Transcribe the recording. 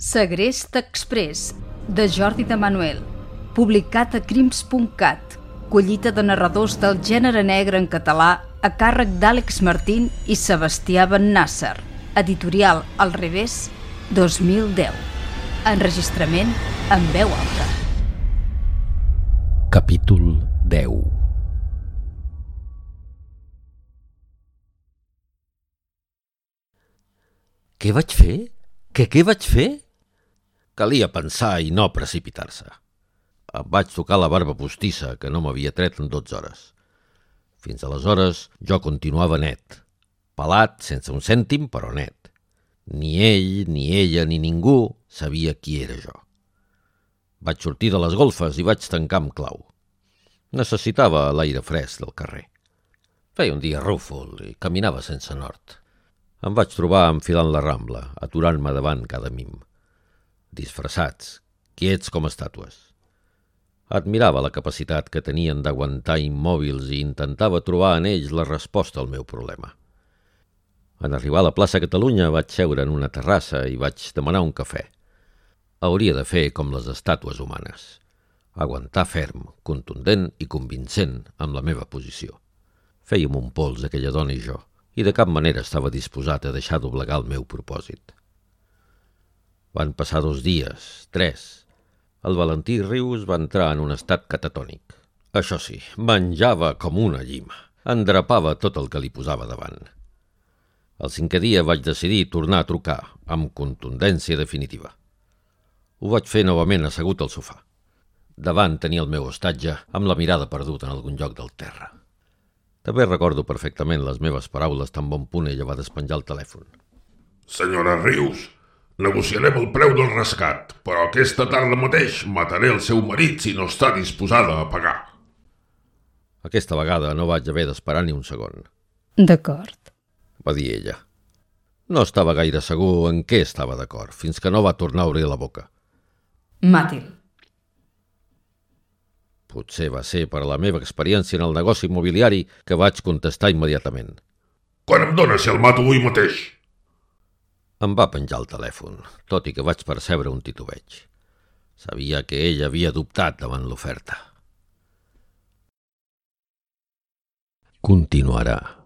Segrest Express, de Jordi de Manuel, publicat a crims.cat, collita de narradors del gènere negre en català a càrrec d'Àlex Martín i Sebastià Ben Nasser, editorial Al revés, 2010. Enregistrament en veu alta. Capítol 10 Què vaig fer? Que què vaig fer? Calia pensar i no precipitar-se. Em vaig tocar la barba postissa, que no m'havia tret en 12 hores. Fins aleshores jo continuava net. Pelat, sense un cèntim, però net. Ni ell, ni ella, ni ningú sabia qui era jo. Vaig sortir de les golfes i vaig tancar amb clau. Necessitava l'aire fresc del carrer. Feia un dia rúfol i caminava sense nord. Em vaig trobar enfilant la Rambla, aturant-me davant cada mim. Disfressats, quiets com estàtues. Admirava la capacitat que tenien d'aguantar immòbils i intentava trobar en ells la resposta al meu problema. En arribar a la plaça Catalunya vaig seure en una terrassa i vaig demanar un cafè. Hauria de fer com les estàtues humanes. Aguantar ferm, contundent i convincent amb la meva posició. Fèiem un pols aquella dona i jo, i de cap manera estava disposat a deixar d'oblegar el meu propòsit. Van passar dos dies, tres. El Valentí Rius va entrar en un estat catatònic. Això sí, menjava com una llima. Endrapava tot el que li posava davant. El cinquè dia vaig decidir tornar a trucar, amb contundència definitiva. Ho vaig fer novament assegut al sofà. Davant tenia el meu hostatge, amb la mirada perduta en algun lloc del terra. També recordo perfectament les meves paraules tan bon punt ella va despenjar el telèfon. Senyora Rius, negociarem el preu del rescat, però aquesta tarda mateix mataré el seu marit si no està disposada a pagar. Aquesta vegada no vaig haver d'esperar ni un segon, D'acord. va dir ella. No estava gaire segur en què estava d'acord, fins que no va tornar a obrir la boca. Màtil. Potser va ser per la meva experiència en el negoci immobiliari que vaig contestar immediatament. Quan em dóna si el mato avui mateix? Em va penjar el telèfon, tot i que vaig percebre un titubeig. Sabia que ell havia dubtat davant l'oferta. Continuarà.